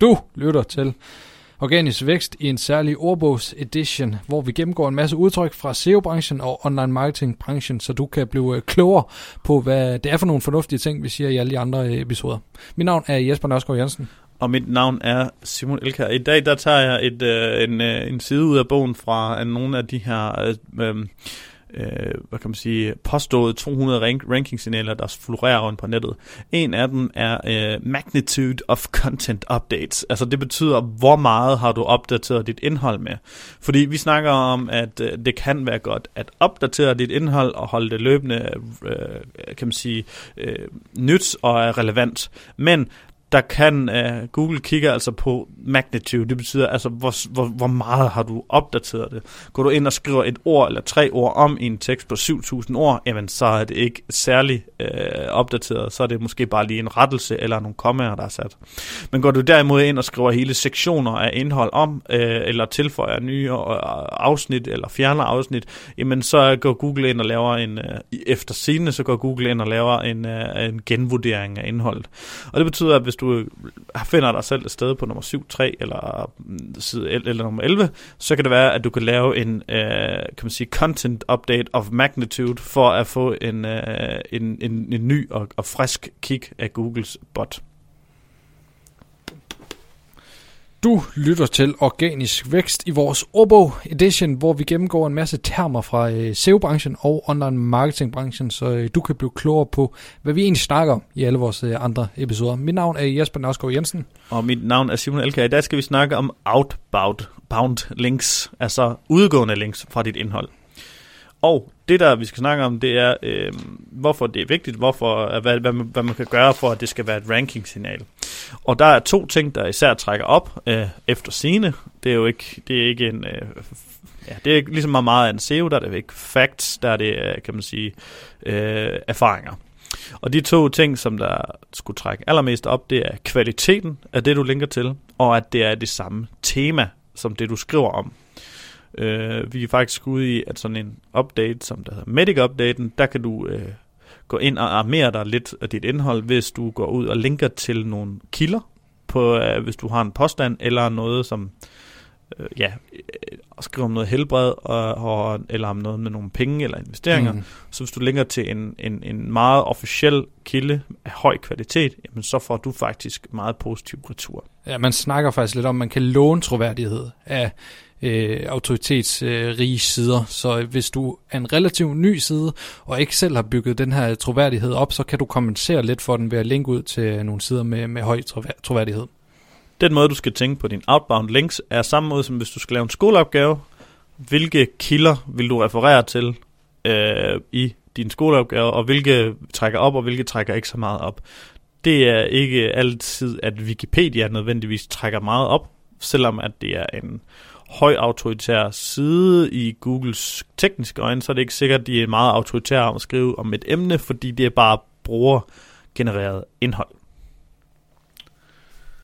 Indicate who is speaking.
Speaker 1: Du lytter til Organisk Vækst i en særlig ordbogs-edition, hvor vi gennemgår en masse udtryk fra SEO-branchen og online marketing-branchen, så du kan blive øh, klogere på, hvad det er for nogle fornuftige ting, vi siger i alle de andre øh, episoder. Mit navn er Jesper Nørskov Jensen.
Speaker 2: Og mit navn er Simon Elker. I dag der tager jeg et, øh, en, øh, en side ud af bogen fra nogle af de her... Øh, øh, øh, hvad kan man sige, påstået 200 rank rankingsignaler, der florerer rundt på nettet. En af dem er øh, magnitude of content updates. Altså det betyder, hvor meget har du opdateret dit indhold med. Fordi vi snakker om, at øh, det kan være godt at opdatere dit indhold og holde det løbende, øh, kan man sige, øh, nyt og relevant. Men der kan uh, Google kigge altså på magnitude. Det betyder altså, hvor, hvor, hvor meget har du opdateret det. Går du ind og skriver et ord eller tre ord om i en tekst på 7000 ord, jamen så er det ikke særlig uh, opdateret. Så er det måske bare lige en rettelse eller nogle kommaer, der er sat. Men går du derimod ind og skriver hele sektioner af indhold om, uh, eller tilføjer nye afsnit eller fjerner afsnit, jamen så går Google ind og laver en, uh, efter scene, så går Google ind og laver en, uh, en genvurdering af indholdet. Og det betyder, at hvis du finder dig selv et sted på nummer 7, 3 eller, mm, side, eller nummer 11, så kan det være, at du kan lave en uh, kan man sige, content update of magnitude for at få en, uh, en, en, en ny og, og frisk kick af Googles bot.
Speaker 1: Du lytter til Organisk Vækst i vores Obo Edition, hvor vi gennemgår en masse termer fra øh, SEO-branchen og online marketing-branchen, så øh, du kan blive klogere på, hvad vi egentlig snakker om i alle vores øh, andre episoder. Mit navn er Jesper Nørskov Jensen.
Speaker 2: Og mit navn er Simon Elker. I dag skal vi snakke om outbound bound links, altså udgående links fra dit indhold. Og det der vi skal snakke om, det er, øh, hvorfor det er vigtigt, hvorfor, øh, hvad, hvad, man, hvad man kan gøre for, at det skal være et ranking-signal. Og der er to ting, der især trækker op øh, efter sine. Det er jo ikke, det er ikke en... Øh, ja, det er ikke ligesom meget, meget af en SEO, der er det ikke facts, der er det, øh, kan man sige, øh, erfaringer. Og de to ting, som der skulle trække allermest op, det er kvaliteten af det, du linker til, og at det er det samme tema, som det, du skriver om. Øh, vi er faktisk ude i, at sådan en update, som der hedder Medic-updaten, der kan du øh, gå ind og armere dig lidt af dit indhold, hvis du går ud og linker til nogle kilder, på, øh, hvis du har en påstand, eller noget, som øh, ja, øh, skriver om noget helbred, og, og, eller om noget med nogle penge eller investeringer. Mm. Så hvis du linker til en, en, en meget officiel kilde af høj kvalitet, jamen så får du faktisk meget positiv retur.
Speaker 1: Ja, man snakker faktisk lidt om, at man kan låne troværdighed af øh, autoritetsrige øh, sider. Så hvis du er en relativt ny side, og ikke selv har bygget den her troværdighed op, så kan du kompensere lidt for den ved at linke ud til nogle sider med, med høj troværdighed.
Speaker 2: Den måde, du skal tænke på din outbound links, er samme måde, som hvis du skal lave en skoleopgave. Hvilke kilder vil du referere til øh, i din skoleopgave, og hvilke trækker op, og hvilke trækker ikke så meget op. Det er ikke altid, at Wikipedia nødvendigvis trækker meget op, selvom at det er en høj autoritær side i Googles tekniske øjne, så er det ikke sikkert, at de er meget autoritære om at skrive om et emne, fordi det er bare brugergenereret indhold.